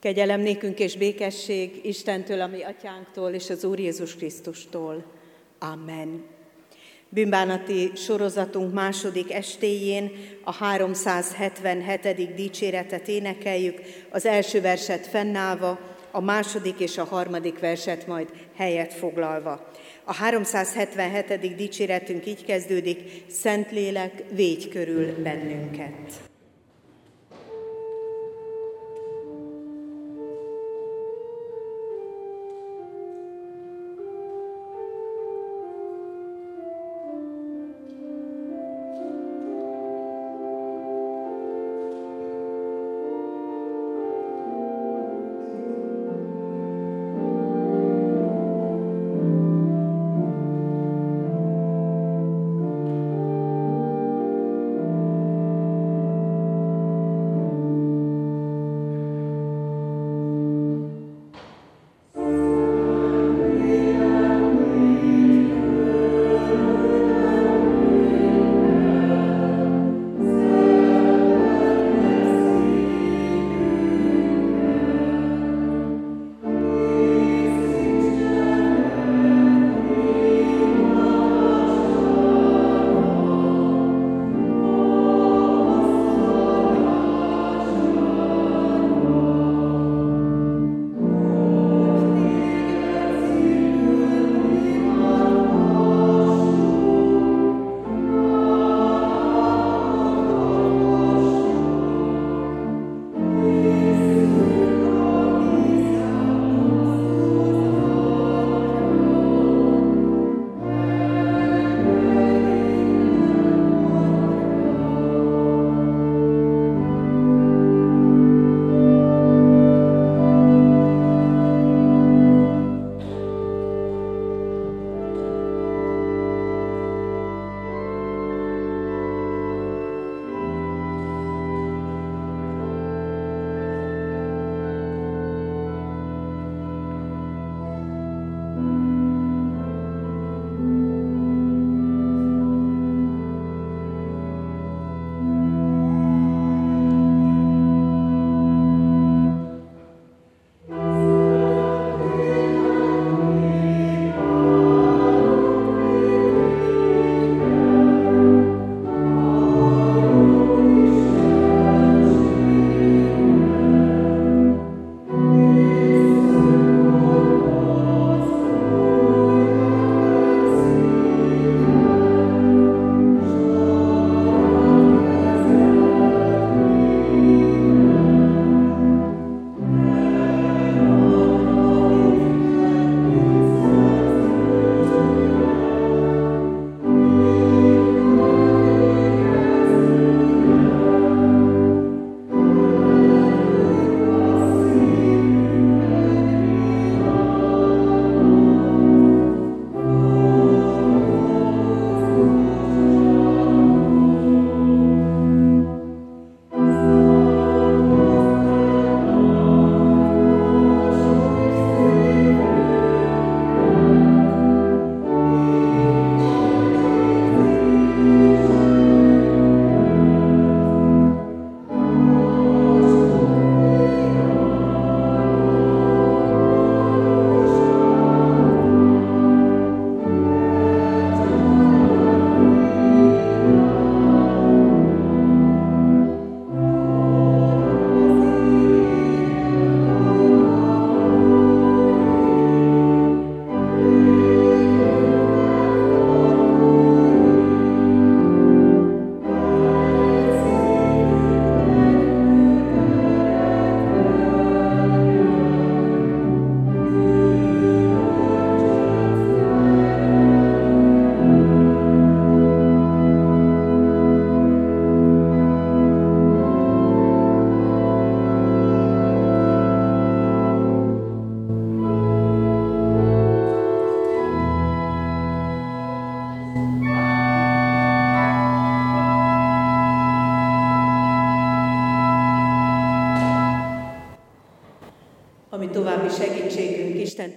Kegyelem nékünk és békesség Istentől, ami atyánktól és az Úr Jézus Krisztustól. Amen. Bűnbánati sorozatunk második estéjén a 377. dicséretet énekeljük, az első verset fennállva, a második és a harmadik verset majd helyet foglalva. A 377. dicséretünk így kezdődik, Szentlélek, végy körül bennünket.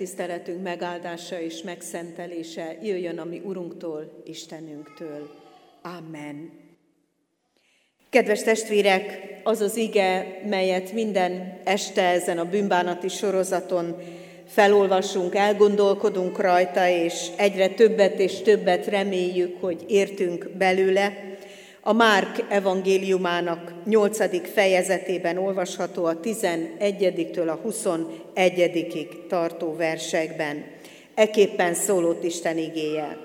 Tiszteletünk megáldása és megszentelése jöjjön a mi Urunktól, Istenünktől. Amen. Kedves testvérek, az az ige, melyet minden este ezen a bűnbánati sorozaton felolvasunk, elgondolkodunk rajta, és egyre többet és többet reméljük, hogy értünk belőle. A Márk evangéliumának 8. fejezetében olvasható a 11-től a 21 tartó versekben. Eképpen szólott Isten igéje.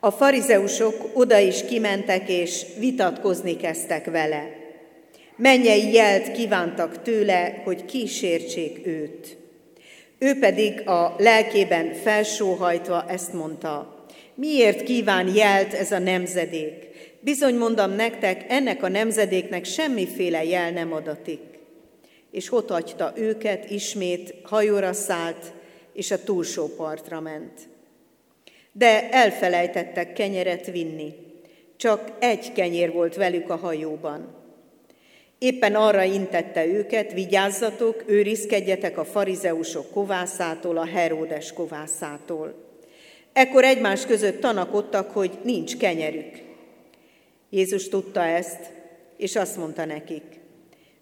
A farizeusok oda is kimentek, és vitatkozni kezdtek vele. Mennyei jelt kívántak tőle, hogy kísértsék őt. Ő pedig a lelkében felsóhajtva ezt mondta, miért kíván jelt ez a nemzedék? Bizony mondom nektek, ennek a nemzedéknek semmiféle jel nem adatik. És ott hagyta őket, ismét hajóra szállt, és a túlsó partra ment. De elfelejtettek kenyeret vinni. Csak egy kenyér volt velük a hajóban. Éppen arra intette őket, vigyázzatok, őrizkedjetek a farizeusok kovászától, a Heródes kovászától. Ekkor egymás között tanakodtak, hogy nincs kenyerük. Jézus tudta ezt, és azt mondta nekik,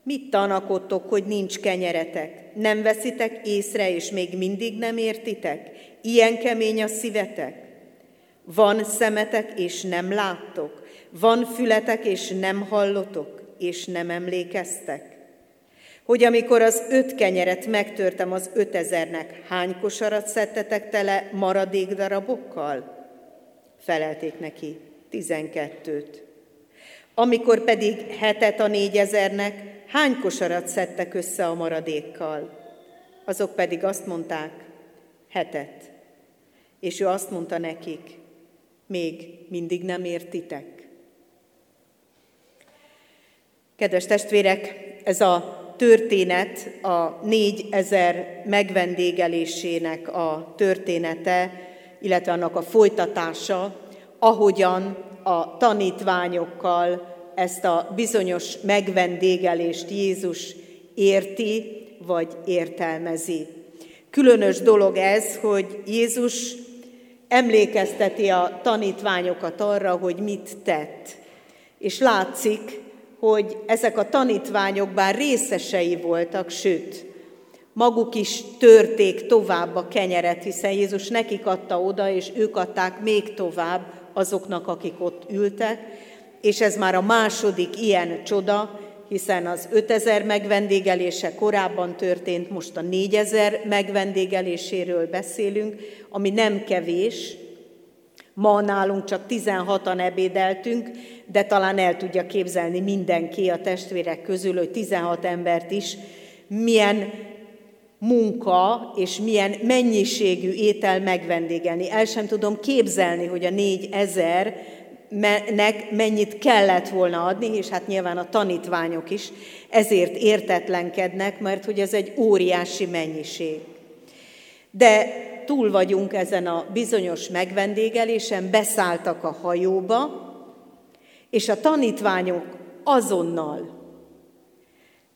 mit tanakodtok, hogy nincs kenyeretek? Nem veszitek észre, és még mindig nem értitek? Ilyen kemény a szívetek? Van szemetek, és nem láttok? Van fületek, és nem hallotok? és nem emlékeztek? Hogy amikor az öt kenyeret megtörtem az ötezernek, hány kosarat szedtetek tele maradék darabokkal? Felelték neki, tizenkettőt. Amikor pedig hetet a négyezernek, hány kosarat szedtek össze a maradékkal? Azok pedig azt mondták, hetet. És ő azt mondta nekik, még mindig nem értitek. Kedves testvérek, ez a történet a négyezer megvendégelésének a története, illetve annak a folytatása, ahogyan a tanítványokkal ezt a bizonyos megvendégelést Jézus érti, vagy értelmezi. Különös dolog ez, hogy Jézus emlékezteti a tanítványokat arra, hogy mit tett. És látszik, hogy ezek a tanítványok bár részesei voltak, sőt, maguk is törték tovább a kenyeret, hiszen Jézus nekik adta oda, és ők adták még tovább azoknak, akik ott ültek, és ez már a második ilyen csoda, hiszen az 5000 megvendégelése korábban történt, most a 4000 megvendégeléséről beszélünk, ami nem kevés, Ma nálunk csak 16-an ebédeltünk, de talán el tudja képzelni mindenki a testvérek közül, hogy 16 embert is milyen munka és milyen mennyiségű étel megvendégelni. El sem tudom képzelni, hogy a négy ezernek mennyit kellett volna adni, és hát nyilván a tanítványok is ezért értetlenkednek, mert hogy ez egy óriási mennyiség. De túl vagyunk ezen a bizonyos megvendégelésen, beszálltak a hajóba, és a tanítványok azonnal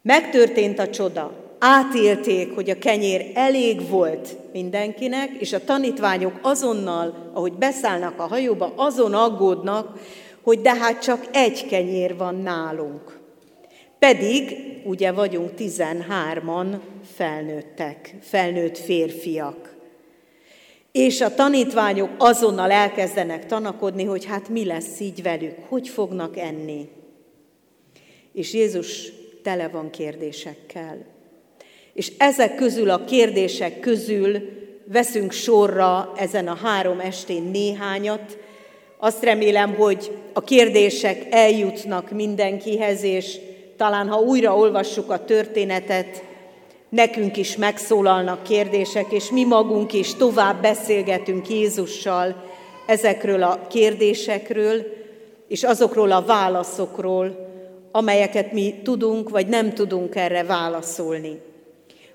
megtörtént a csoda, átélték, hogy a kenyér elég volt mindenkinek, és a tanítványok azonnal, ahogy beszállnak a hajóba, azon aggódnak, hogy de hát csak egy kenyér van nálunk. Pedig ugye vagyunk 13-an felnőttek, felnőtt férfiak. És a tanítványok azonnal elkezdenek tanakodni, hogy hát mi lesz így velük, hogy fognak enni. És Jézus tele van kérdésekkel. És ezek közül a kérdések közül veszünk sorra ezen a három estén néhányat. Azt remélem, hogy a kérdések eljutnak mindenkihez, és talán ha újra olvassuk a történetet, nekünk is megszólalnak kérdések, és mi magunk is tovább beszélgetünk Jézussal ezekről a kérdésekről, és azokról a válaszokról, amelyeket mi tudunk, vagy nem tudunk erre válaszolni.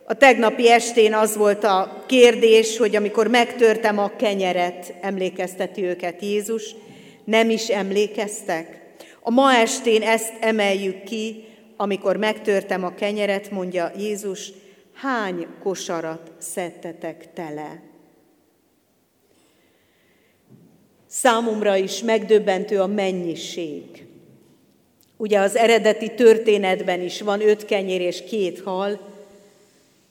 A tegnapi estén az volt a kérdés, hogy amikor megtörtem a kenyeret, emlékezteti őket Jézus, nem is emlékeztek. A ma estén ezt emeljük ki, amikor megtörtem a kenyeret, mondja Jézus, hány kosarat szedtetek tele? Számomra is megdöbbentő a mennyiség. Ugye az eredeti történetben is van öt kenyér és két hal,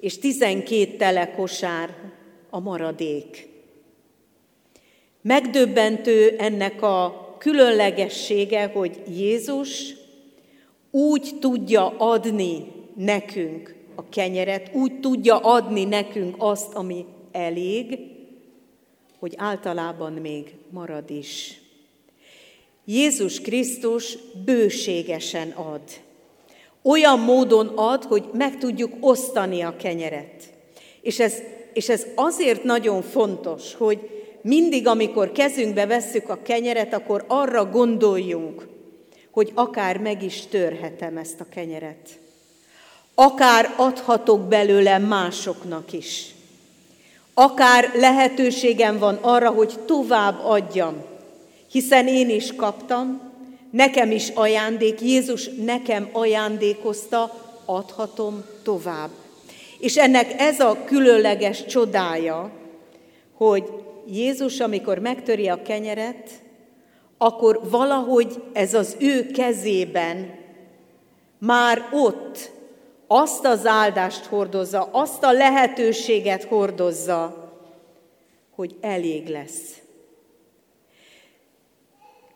és tizenkét tele kosár a maradék. Megdöbbentő ennek a különlegessége, hogy Jézus úgy tudja adni nekünk a kenyeret, úgy tudja adni nekünk azt, ami elég, hogy általában még marad is. Jézus Krisztus bőségesen ad. Olyan módon ad, hogy meg tudjuk osztani a kenyeret. És ez, és ez azért nagyon fontos, hogy mindig, amikor kezünkbe vesszük a kenyeret, akkor arra gondoljunk, hogy akár meg is törhetem ezt a kenyeret. Akár adhatok belőle másoknak is. Akár lehetőségem van arra, hogy tovább adjam, hiszen én is kaptam, nekem is ajándék, Jézus nekem ajándékozta, adhatom tovább. És ennek ez a különleges csodája, hogy Jézus, amikor megtöri a kenyeret, akkor valahogy ez az ő kezében már ott azt az áldást hordozza, azt a lehetőséget hordozza, hogy elég lesz.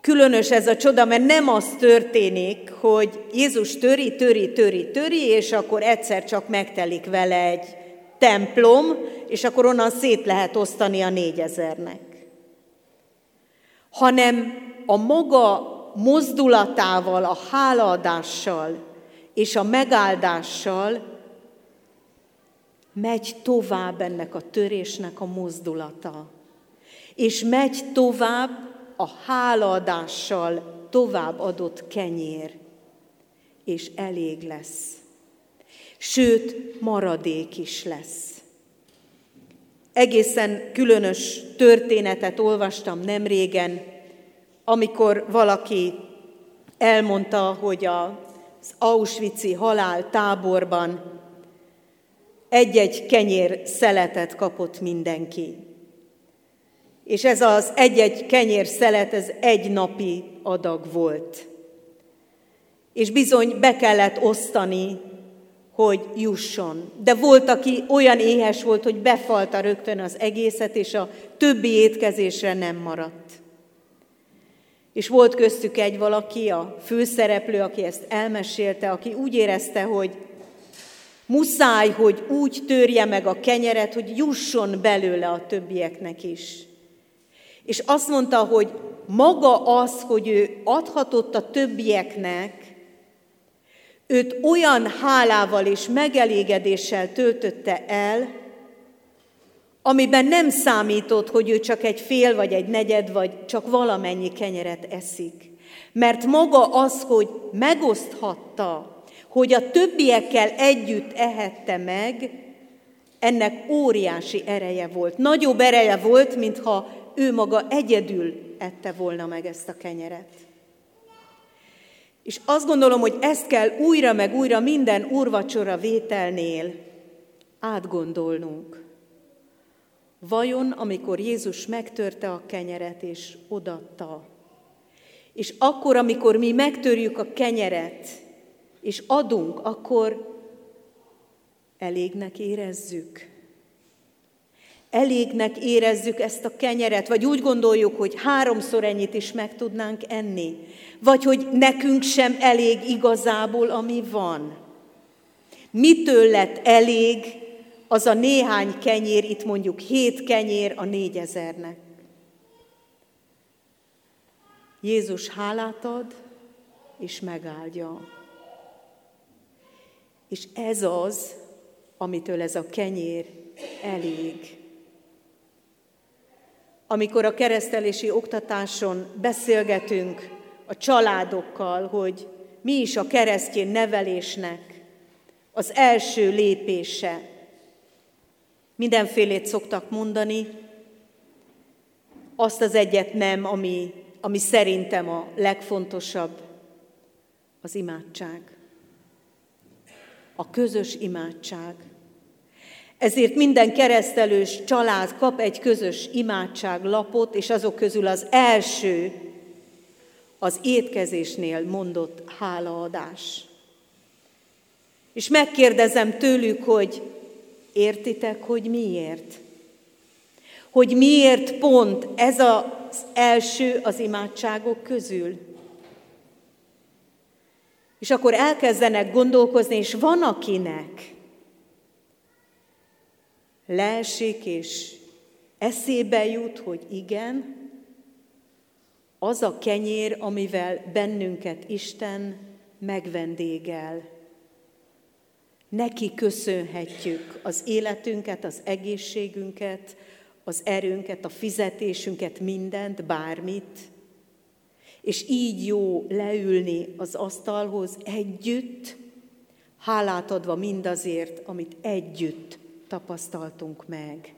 Különös ez a csoda, mert nem az történik, hogy Jézus töri, töri, töri, töri, és akkor egyszer csak megtelik vele egy templom, és akkor onnan szét lehet osztani a négyezernek. Hanem a maga mozdulatával, a hálaadással és a megáldással megy tovább ennek a törésnek a mozdulata. És megy tovább a hálaadással tovább adott kenyér, és elég lesz. Sőt, maradék is lesz. Egészen különös történetet olvastam nemrégen, amikor valaki elmondta, hogy az Auschwitz-i halál táborban egy-egy kenyér szeletet kapott mindenki. És ez az egy-egy kenyér szelet, ez egy napi adag volt. És bizony be kellett osztani, hogy jusson. De volt, aki olyan éhes volt, hogy befalta rögtön az egészet, és a többi étkezésre nem maradt. És volt köztük egy valaki, a főszereplő, aki ezt elmesélte, aki úgy érezte, hogy muszáj, hogy úgy törje meg a kenyeret, hogy jusson belőle a többieknek is. És azt mondta, hogy maga az, hogy ő adhatott a többieknek, őt olyan hálával és megelégedéssel töltötte el, amiben nem számított, hogy ő csak egy fél, vagy egy negyed, vagy csak valamennyi kenyeret eszik. Mert maga az, hogy megoszthatta, hogy a többiekkel együtt ehette meg, ennek óriási ereje volt. Nagyobb ereje volt, mintha ő maga egyedül ette volna meg ezt a kenyeret. És azt gondolom, hogy ezt kell újra meg újra minden úrvacsora vételnél átgondolnunk. Vajon, amikor Jézus megtörte a kenyeret és odatta, és akkor, amikor mi megtörjük a kenyeret, és adunk, akkor elégnek érezzük. Elégnek érezzük ezt a kenyeret, vagy úgy gondoljuk, hogy háromszor ennyit is meg tudnánk enni, vagy hogy nekünk sem elég igazából, ami van. Mitől lett elég az a néhány kenyér, itt mondjuk hét kenyér a négyezernek. Jézus hálát ad, és megáldja. És ez az, amitől ez a kenyér elég. Amikor a keresztelési oktatáson beszélgetünk a családokkal, hogy mi is a keresztjén nevelésnek az első lépése, Mindenfélét szoktak mondani, azt az egyet nem, ami, ami szerintem a legfontosabb, az imádság. A közös imádság. Ezért minden keresztelős család kap egy közös imádság lapot, és azok közül az első az étkezésnél mondott hálaadás. És megkérdezem tőlük, hogy értitek, hogy miért? Hogy miért pont ez az első az imádságok közül? És akkor elkezdenek gondolkozni, és van akinek leesik, és eszébe jut, hogy igen, az a kenyér, amivel bennünket Isten megvendégel. Neki köszönhetjük az életünket, az egészségünket, az erőnket, a fizetésünket, mindent, bármit. És így jó leülni az asztalhoz együtt, hálát adva mindazért, amit együtt tapasztaltunk meg.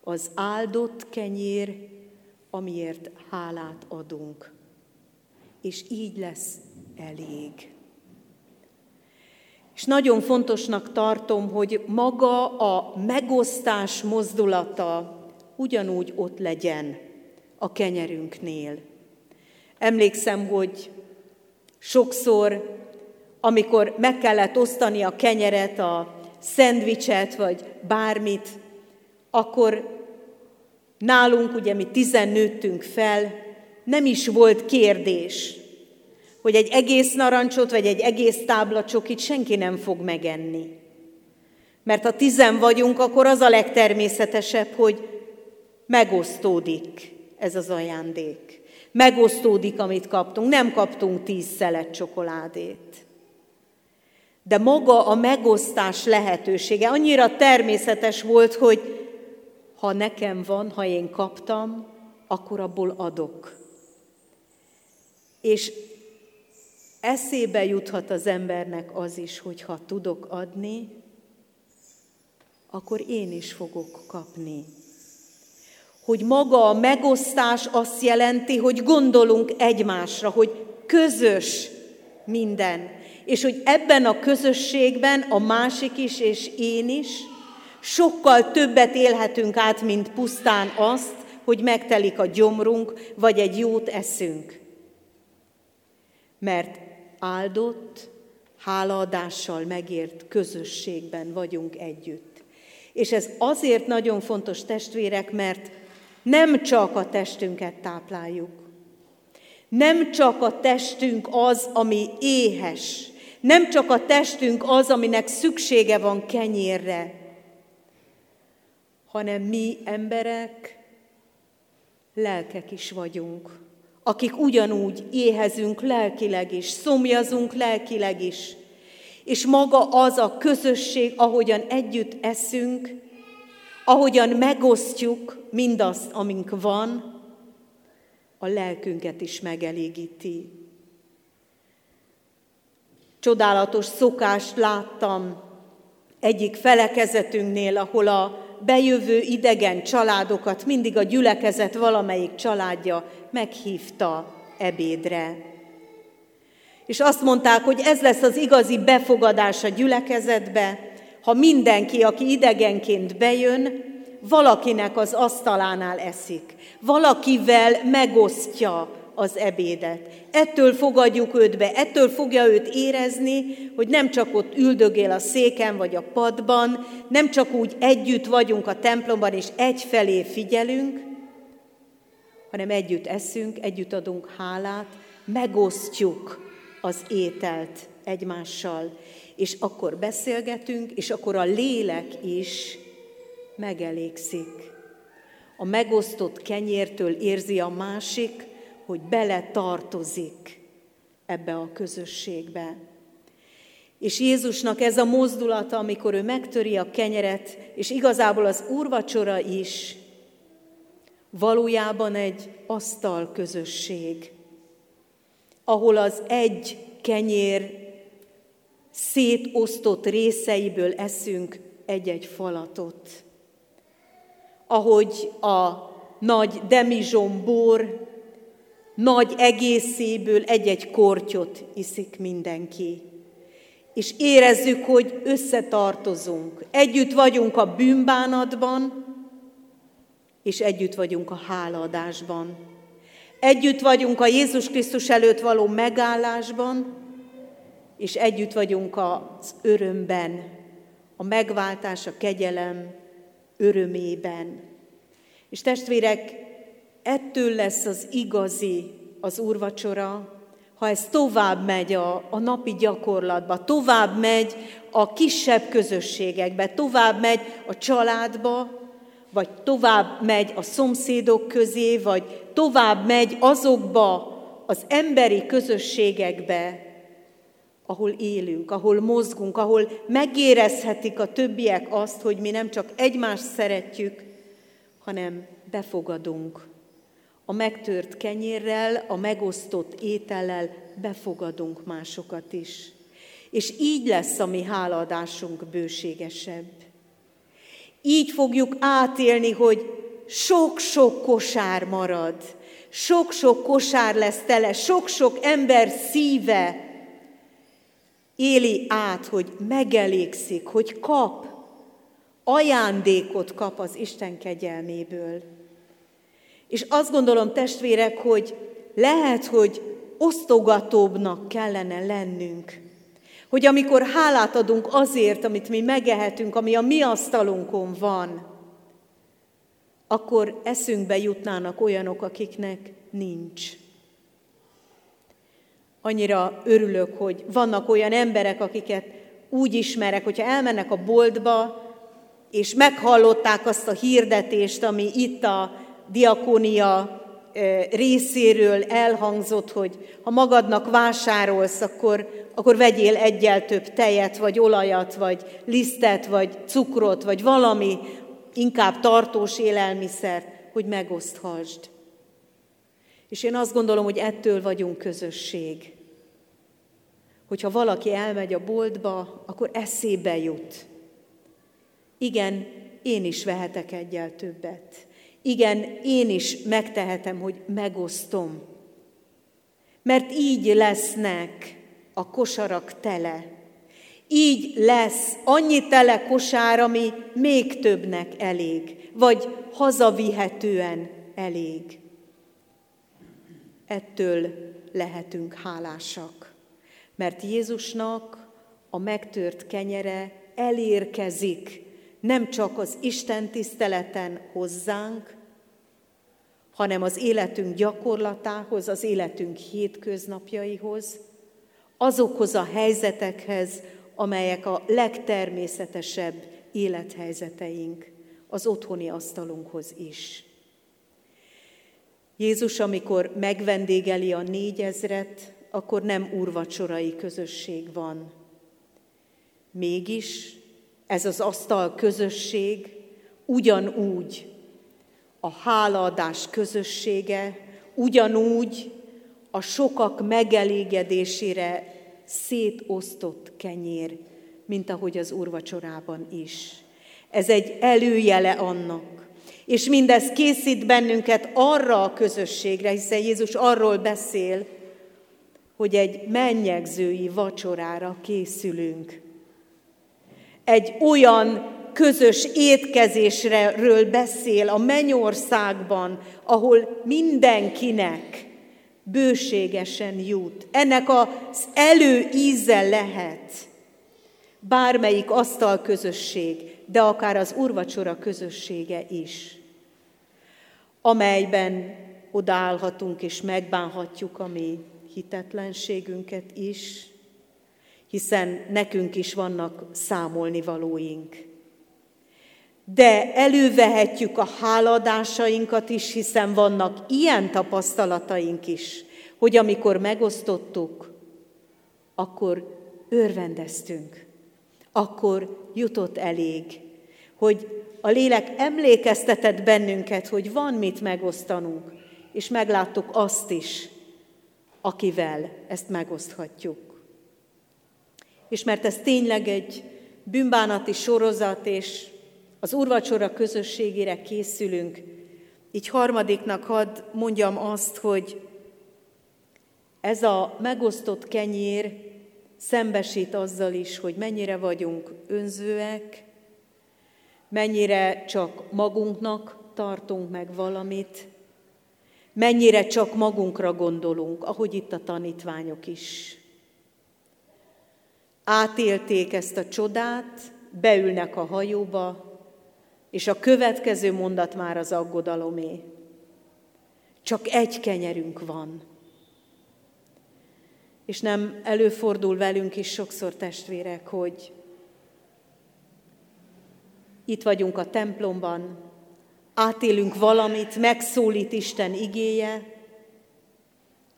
Az áldott kenyér, amiért hálát adunk. És így lesz elég. És nagyon fontosnak tartom, hogy maga a megosztás mozdulata ugyanúgy ott legyen a kenyerünknél. Emlékszem, hogy sokszor, amikor meg kellett osztani a kenyeret, a szendvicset, vagy bármit, akkor nálunk, ugye mi tizen nőttünk fel, nem is volt kérdés, hogy egy egész narancsot vagy egy egész tábla csokit senki nem fog megenni. Mert ha tizen vagyunk, akkor az a legtermészetesebb, hogy megosztódik ez az ajándék. Megosztódik, amit kaptunk. Nem kaptunk tíz szelet csokoládét. De maga a megosztás lehetősége annyira természetes volt, hogy ha nekem van, ha én kaptam, akkor abból adok. És eszébe juthat az embernek az is, hogy ha tudok adni, akkor én is fogok kapni. Hogy maga a megosztás azt jelenti, hogy gondolunk egymásra, hogy közös minden, és hogy ebben a közösségben a másik is és én is sokkal többet élhetünk át, mint pusztán azt, hogy megtelik a gyomrunk, vagy egy jót eszünk. Mert áldott, hálaadással megért közösségben vagyunk együtt. És ez azért nagyon fontos testvérek, mert nem csak a testünket tápláljuk, nem csak a testünk az, ami éhes, nem csak a testünk az, aminek szüksége van kenyérre, hanem mi emberek, lelkek is vagyunk akik ugyanúgy éhezünk lelkileg is, szomjazunk lelkileg is, és maga az a közösség, ahogyan együtt eszünk, ahogyan megosztjuk mindazt, amink van, a lelkünket is megelégíti. Csodálatos szokást láttam egyik felekezetünknél, ahol a bejövő idegen családokat mindig a gyülekezet valamelyik családja meghívta ebédre. És azt mondták, hogy ez lesz az igazi befogadás a gyülekezetbe, ha mindenki, aki idegenként bejön, valakinek az asztalánál eszik, valakivel megosztja az ebédet. Ettől fogadjuk őt be, ettől fogja őt érezni, hogy nem csak ott üldögél a széken vagy a padban, nem csak úgy együtt vagyunk a templomban és egyfelé figyelünk, hanem együtt eszünk, együtt adunk hálát, megosztjuk az ételt egymással, és akkor beszélgetünk, és akkor a lélek is megelégszik. A megosztott kenyértől érzi a másik, hogy bele tartozik ebbe a közösségbe. És Jézusnak ez a mozdulata, amikor ő megtöri a kenyeret, és igazából az úrvacsora is valójában egy asztal közösség, ahol az egy kenyér szétosztott részeiből eszünk egy-egy falatot. Ahogy a nagy demizsom bor nagy egészéből egy-egy kortyot iszik mindenki. És érezzük, hogy összetartozunk. Együtt vagyunk a bűnbánatban, és együtt vagyunk a hálaadásban. Együtt vagyunk a Jézus Krisztus előtt való megállásban, és együtt vagyunk az örömben, a megváltás, a kegyelem örömében. És testvérek, ettől lesz az igazi az úrvacsora, ha ez tovább megy a, a napi gyakorlatba, tovább megy a kisebb közösségekbe, tovább megy a családba, vagy tovább megy a szomszédok közé, vagy tovább megy azokba az emberi közösségekbe, ahol élünk, ahol mozgunk, ahol megérezhetik a többiek azt, hogy mi nem csak egymást szeretjük, hanem befogadunk. A megtört kenyérrel, a megosztott étellel befogadunk másokat is. És így lesz a mi hálaadásunk bőségesebb. Így fogjuk átélni, hogy sok-sok kosár marad, sok-sok kosár lesz tele, sok-sok ember szíve éli át, hogy megelégszik, hogy kap, ajándékot kap az Isten kegyelméből. És azt gondolom, testvérek, hogy lehet, hogy osztogatóbbnak kellene lennünk. Hogy amikor hálát adunk azért, amit mi megehetünk, ami a mi asztalunkon van, akkor eszünkbe jutnának olyanok, akiknek nincs. Annyira örülök, hogy vannak olyan emberek, akiket úgy ismerek, hogyha elmennek a boltba, és meghallották azt a hirdetést, ami itt a diakónia részéről elhangzott, hogy ha magadnak vásárolsz, akkor, akkor vegyél egyel több tejet, vagy olajat, vagy lisztet, vagy cukrot, vagy valami inkább tartós élelmiszert, hogy megoszthasd. És én azt gondolom, hogy ettől vagyunk közösség. Hogyha valaki elmegy a boltba, akkor eszébe jut. Igen, én is vehetek egyel többet. Igen, én is megtehetem, hogy megosztom. Mert így lesznek a kosarak tele. Így lesz annyi tele kosár, ami még többnek elég, vagy hazavihetően elég. Ettől lehetünk hálásak, mert Jézusnak a megtört kenyere elérkezik nem csak az Isten tiszteleten hozzánk, hanem az életünk gyakorlatához, az életünk hétköznapjaihoz, azokhoz a helyzetekhez, amelyek a legtermészetesebb élethelyzeteink, az otthoni asztalunkhoz is. Jézus, amikor megvendégeli a négyezret, akkor nem úrvacsorai közösség van. Mégis ez az asztal közösség ugyanúgy a hálaadás közössége, ugyanúgy a sokak megelégedésére szétosztott kenyér, mint ahogy az úrvacsorában is. Ez egy előjele annak. És mindez készít bennünket arra a közösségre, hiszen Jézus arról beszél, hogy egy mennyegzői vacsorára készülünk egy olyan közös étkezésről beszél a mennyországban, ahol mindenkinek bőségesen jut. Ennek az előíze lehet bármelyik asztal közösség, de akár az urvacsora közössége is, amelyben odállhatunk és megbánhatjuk a mi hitetlenségünket is, hiszen nekünk is vannak számolnivalóink. De elővehetjük a háladásainkat is, hiszen vannak ilyen tapasztalataink is, hogy amikor megosztottuk, akkor örvendeztünk, akkor jutott elég, hogy a lélek emlékeztetett bennünket, hogy van mit megosztanunk, és megláttuk azt is, akivel ezt megoszthatjuk és mert ez tényleg egy bűnbánati sorozat, és az úrvacsora közösségére készülünk, így harmadiknak hadd mondjam azt, hogy ez a megosztott kenyér szembesít azzal is, hogy mennyire vagyunk önzőek, mennyire csak magunknak tartunk meg valamit, mennyire csak magunkra gondolunk, ahogy itt a tanítványok is. Átélték ezt a csodát, beülnek a hajóba, és a következő mondat már az aggodalomé. Csak egy kenyerünk van. És nem előfordul velünk is sokszor testvérek, hogy itt vagyunk a templomban, átélünk valamit, megszólít Isten igéje,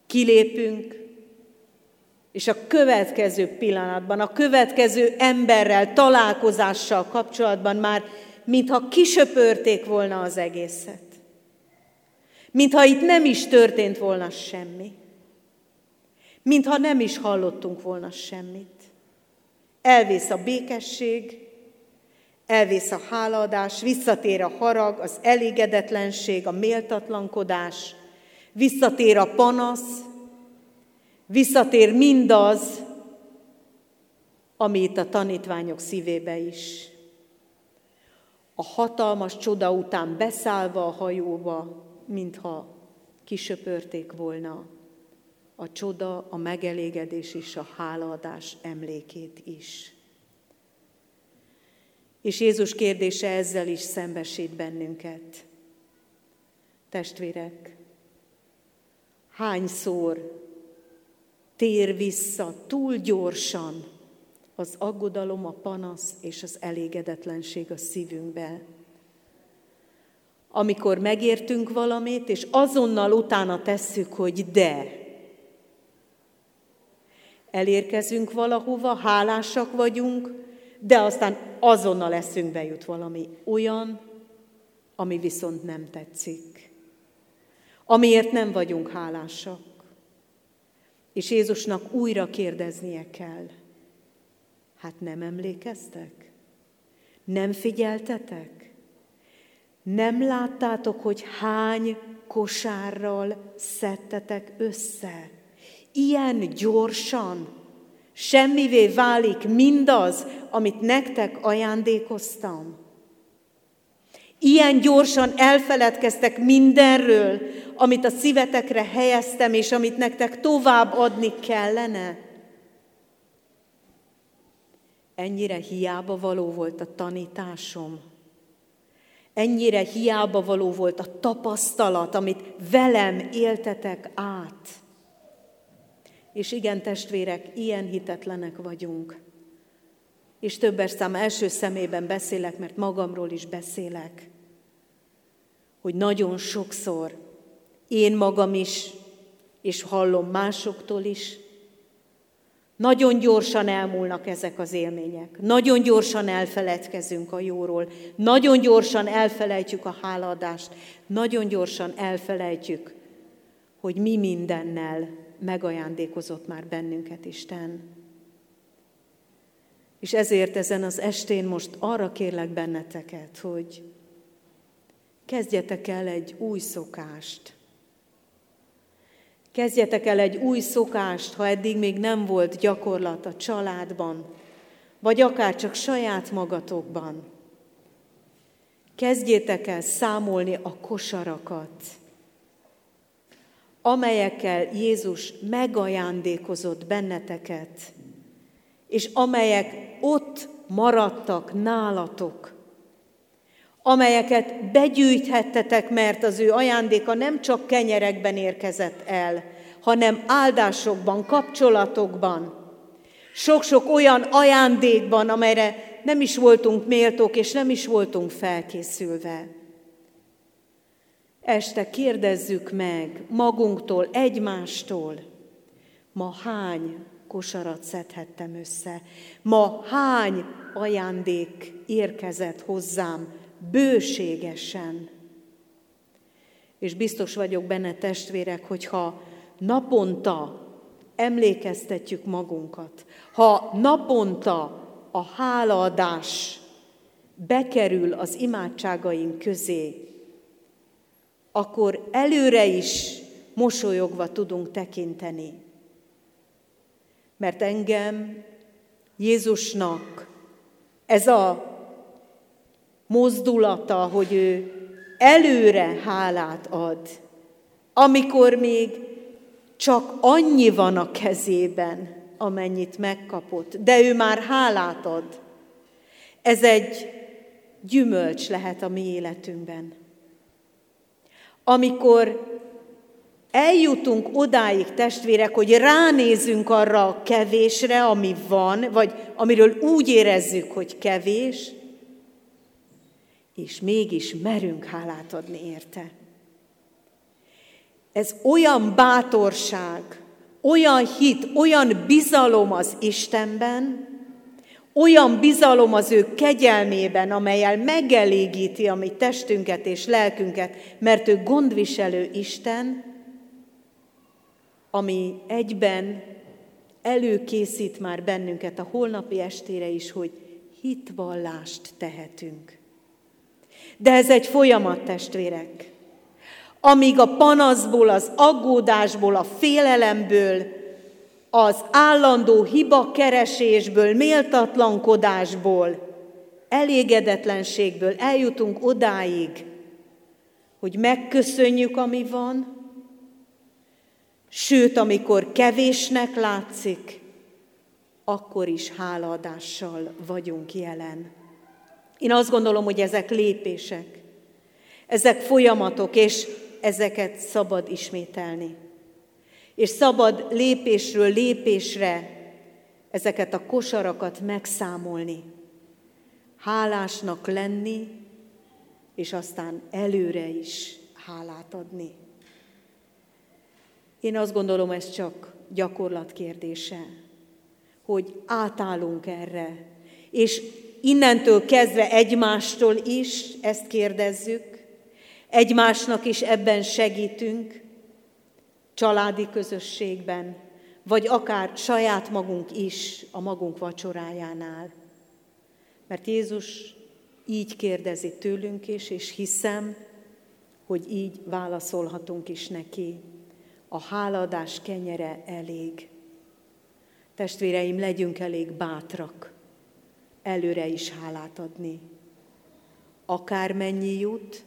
kilépünk, és a következő pillanatban, a következő emberrel, találkozással kapcsolatban már mintha kisöpörték volna az egészet. Mintha itt nem is történt volna semmi. Mintha nem is hallottunk volna semmit. Elvész a békesség, elvész a hálaadás, visszatér a harag, az elégedetlenség, a méltatlankodás, visszatér a panasz, visszatér mindaz, ami itt a tanítványok szívébe is a hatalmas csoda után beszállva a hajóba, mintha kisöpörték volna a csoda, a megelégedés és a hálaadás emlékét is. És Jézus kérdése ezzel is szembesít bennünket. Testvérek, hányszor tér vissza túl gyorsan az aggodalom, a panasz és az elégedetlenség a szívünkbe. Amikor megértünk valamit, és azonnal utána tesszük, hogy de. Elérkezünk valahova, hálásak vagyunk, de aztán azonnal eszünkbe jut valami olyan, ami viszont nem tetszik. Amiért nem vagyunk hálásak. És Jézusnak újra kérdeznie kell – Hát nem emlékeztek? Nem figyeltetek? Nem láttátok, hogy hány kosárral szedtetek össze? Ilyen gyorsan semmivé válik mindaz, amit nektek ajándékoztam. Ilyen gyorsan elfeledkeztek mindenről, amit a szívetekre helyeztem, és amit nektek tovább adni kellene. Ennyire hiába való volt a tanításom, ennyire hiába való volt a tapasztalat, amit velem éltetek át. És igen, testvérek, ilyen hitetlenek vagyunk. És többes szám első szemében beszélek, mert magamról is beszélek, hogy nagyon sokszor én magam is, és hallom másoktól is, nagyon gyorsan elmúlnak ezek az élmények. Nagyon gyorsan elfeledkezünk a jóról. Nagyon gyorsan elfelejtjük a hálaadást. Nagyon gyorsan elfelejtjük, hogy mi mindennel megajándékozott már bennünket Isten. És ezért ezen az estén most arra kérlek benneteket, hogy kezdjetek el egy új szokást. Kezdjetek el egy új szokást, ha eddig még nem volt gyakorlat a családban, vagy akár csak saját magatokban. Kezdjétek el számolni a kosarakat, amelyekkel Jézus megajándékozott benneteket, és amelyek ott maradtak nálatok, amelyeket begyűjthettetek, mert az ő ajándéka nem csak kenyerekben érkezett el, hanem áldásokban, kapcsolatokban, sok-sok olyan ajándékban, amelyre nem is voltunk méltók, és nem is voltunk felkészülve. Este kérdezzük meg magunktól, egymástól, ma hány kosarat szedhettem össze, ma hány ajándék érkezett hozzám bőségesen. És biztos vagyok benne, testvérek, hogyha naponta emlékeztetjük magunkat, ha naponta a hálaadás bekerül az imádságaink közé, akkor előre is mosolyogva tudunk tekinteni. Mert engem Jézusnak ez a mozdulata, hogy ő előre hálát ad, amikor még csak annyi van a kezében, amennyit megkapott, de ő már hálát ad. Ez egy gyümölcs lehet a mi életünkben. Amikor eljutunk odáig, testvérek, hogy ránézünk arra a kevésre, ami van, vagy amiről úgy érezzük, hogy kevés, és mégis merünk hálát adni érte. Ez olyan bátorság, olyan hit, olyan bizalom az Istenben, olyan bizalom az ő kegyelmében, amelyel megelégíti a mi testünket és lelkünket, mert ő gondviselő Isten, ami egyben előkészít már bennünket a holnapi estére is, hogy hitvallást tehetünk. De ez egy folyamat, testvérek. Amíg a panaszból, az aggódásból, a félelemből, az állandó hiba keresésből, méltatlankodásból, elégedetlenségből eljutunk odáig, hogy megköszönjük, ami van, sőt, amikor kevésnek látszik, akkor is hálaadással vagyunk jelen. Én azt gondolom, hogy ezek lépések, ezek folyamatok, és ezeket szabad ismételni. És szabad lépésről lépésre ezeket a kosarakat megszámolni, hálásnak lenni, és aztán előre is hálát adni. Én azt gondolom, ez csak gyakorlat kérdése, hogy átállunk erre, és innentől kezdve egymástól is ezt kérdezzük, egymásnak is ebben segítünk, családi közösségben, vagy akár saját magunk is a magunk vacsorájánál. Mert Jézus így kérdezi tőlünk is, és hiszem, hogy így válaszolhatunk is neki. A háladás kenyere elég. Testvéreim, legyünk elég bátrak, előre is hálát adni. Akármennyi jut,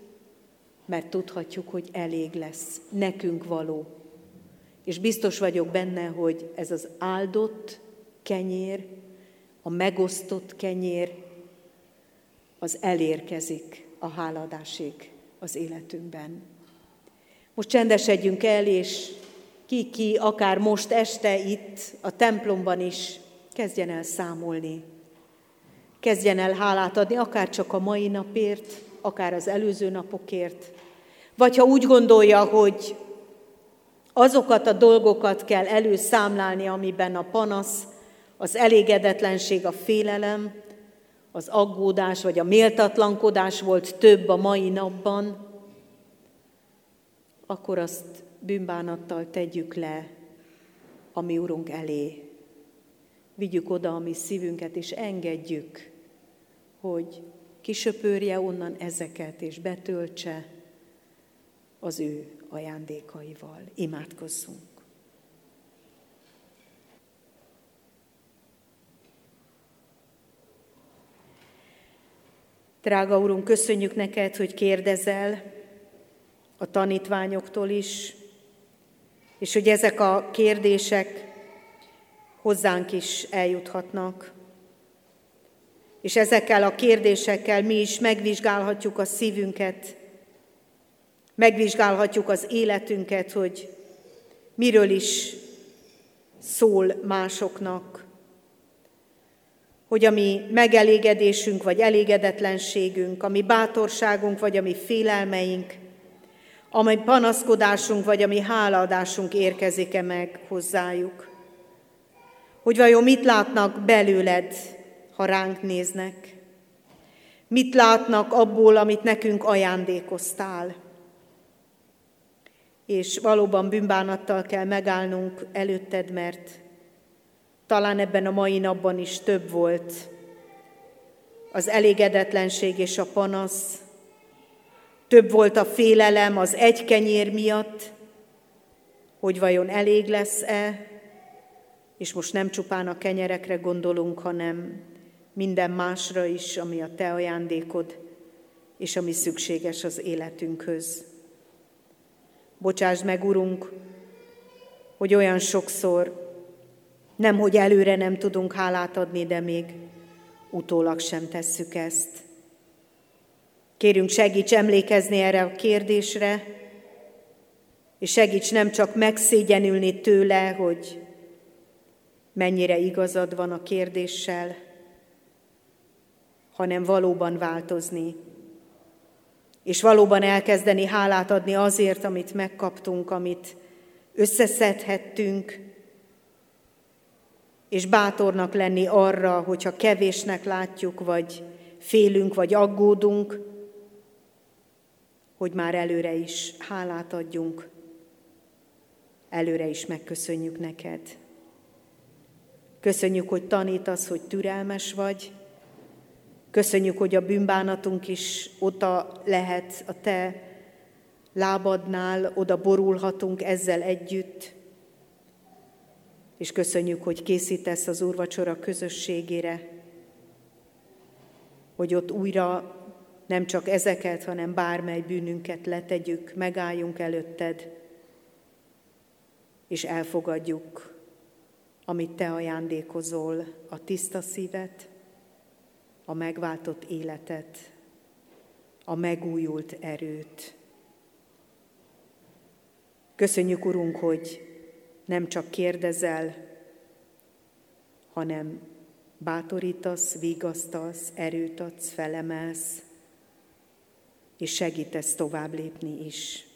mert tudhatjuk, hogy elég lesz, nekünk való. És biztos vagyok benne, hogy ez az áldott kenyér, a megosztott kenyér, az elérkezik a háladásig az életünkben. Most csendesedjünk el, és ki-ki, akár most este itt a templomban is kezdjen el számolni. Kezdjen el hálát adni, akár csak a mai napért, akár az előző napokért. Vagy ha úgy gondolja, hogy azokat a dolgokat kell előszámlálni, amiben a panasz, az elégedetlenség, a félelem, az aggódás vagy a méltatlankodás volt több a mai napban, akkor azt bűnbánattal tegyük le a mi Urunk elé. Vigyük oda a mi szívünket, és engedjük, hogy kisöpörje onnan ezeket, és betöltse az ő ajándékaival. Imádkozzunk! Drága Urunk, köszönjük neked, hogy kérdezel a tanítványoktól is, és hogy ezek a kérdések hozzánk is eljuthatnak. És ezekkel a kérdésekkel mi is megvizsgálhatjuk a szívünket, megvizsgálhatjuk az életünket, hogy miről is szól másoknak, hogy a mi megelégedésünk vagy elégedetlenségünk, a mi bátorságunk vagy a mi félelmeink, a mi panaszkodásunk vagy a mi hálaadásunk érkezik-e meg hozzájuk. Hogy vajon mit látnak belőled, ha ránk néznek? Mit látnak abból, amit nekünk ajándékoztál? És valóban bűnbánattal kell megállnunk előtted, mert talán ebben a mai napban is több volt az elégedetlenség és a panasz, több volt a félelem az egy kenyér miatt, hogy vajon elég lesz-e, és most nem csupán a kenyerekre gondolunk, hanem minden másra is, ami a te ajándékod, és ami szükséges az életünkhöz. Bocsásd meg, Urunk, hogy olyan sokszor nem, hogy előre nem tudunk hálát adni, de még utólag sem tesszük ezt. Kérünk, segíts emlékezni erre a kérdésre, és segíts nem csak megszégyenülni tőle, hogy mennyire igazad van a kérdéssel, hanem valóban változni, és valóban elkezdeni hálát adni azért, amit megkaptunk, amit összeszedhettünk, és bátornak lenni arra, hogyha kevésnek látjuk, vagy félünk, vagy aggódunk, hogy már előre is hálát adjunk, előre is megköszönjük neked. Köszönjük, hogy tanítasz, hogy türelmes vagy, Köszönjük, hogy a bűnbánatunk is oda lehet a te lábadnál, oda borulhatunk ezzel együtt. És köszönjük, hogy készítesz az úrvacsora közösségére, hogy ott újra nem csak ezeket, hanem bármely bűnünket letegyük, megálljunk előtted, és elfogadjuk, amit te ajándékozol, a tiszta szívet, a megváltott életet, a megújult erőt. Köszönjük, Urunk, hogy nem csak kérdezel, hanem bátorítasz, vigasztasz, erőt adsz, felemelsz, és segítesz tovább lépni is.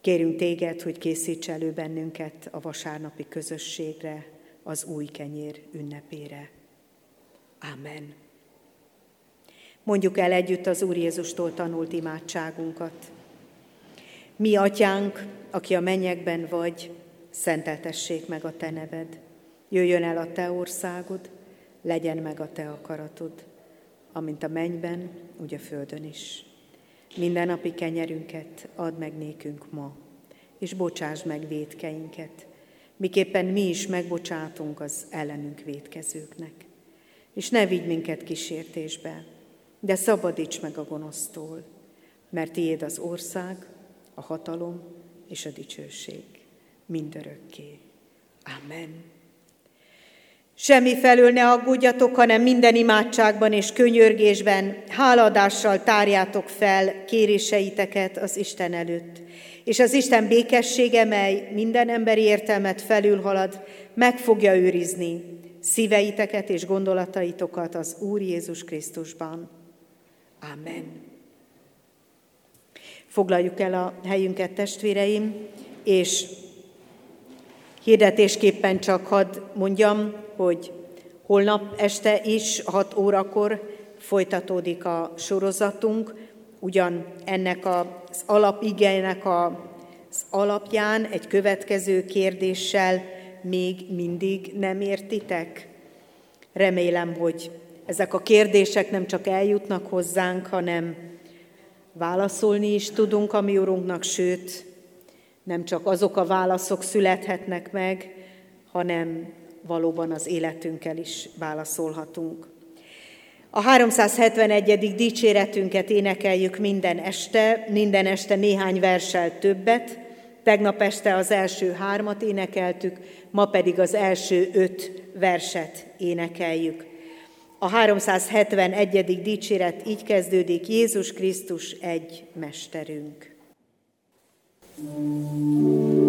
Kérünk téged, hogy készíts elő bennünket a vasárnapi közösségre, az új kenyér ünnepére. Amen. Mondjuk el együtt az Úr Jézustól tanult imádságunkat. Mi, atyánk, aki a mennyekben vagy, szenteltessék meg a te neved. Jöjjön el a te országod, legyen meg a te akaratod, amint a mennyben, úgy a földön is. Minden napi kenyerünket add meg nékünk ma, és bocsáss meg védkeinket, miképpen mi is megbocsátunk az ellenünk védkezőknek és ne vigy minket kísértésbe, de szabadíts meg a gonosztól, mert tiéd az ország, a hatalom és a dicsőség mindörökké. Amen. Semmi felől ne aggódjatok, hanem minden imádságban és könyörgésben háladással tárjátok fel kéréseiteket az Isten előtt. És az Isten békessége, mely minden emberi értelmet felülhalad, meg fogja őrizni szíveiteket és gondolataitokat az Úr Jézus Krisztusban. Amen. Foglaljuk el a helyünket, testvéreim, és hirdetésképpen csak hadd mondjam, hogy holnap este is 6 órakor folytatódik a sorozatunk, ugyan ennek az alapigének az alapján egy következő kérdéssel még mindig nem értitek? Remélem, hogy ezek a kérdések nem csak eljutnak hozzánk, hanem válaszolni is tudunk a mi Urunknak, sőt, nem csak azok a válaszok születhetnek meg, hanem valóban az életünkkel is válaszolhatunk. A 371. dicséretünket énekeljük minden este, minden este néhány versel többet, Tegnap este az első hármat énekeltük, ma pedig az első öt verset énekeljük. A 371. dicséret így kezdődik, Jézus Krisztus egy mesterünk. うん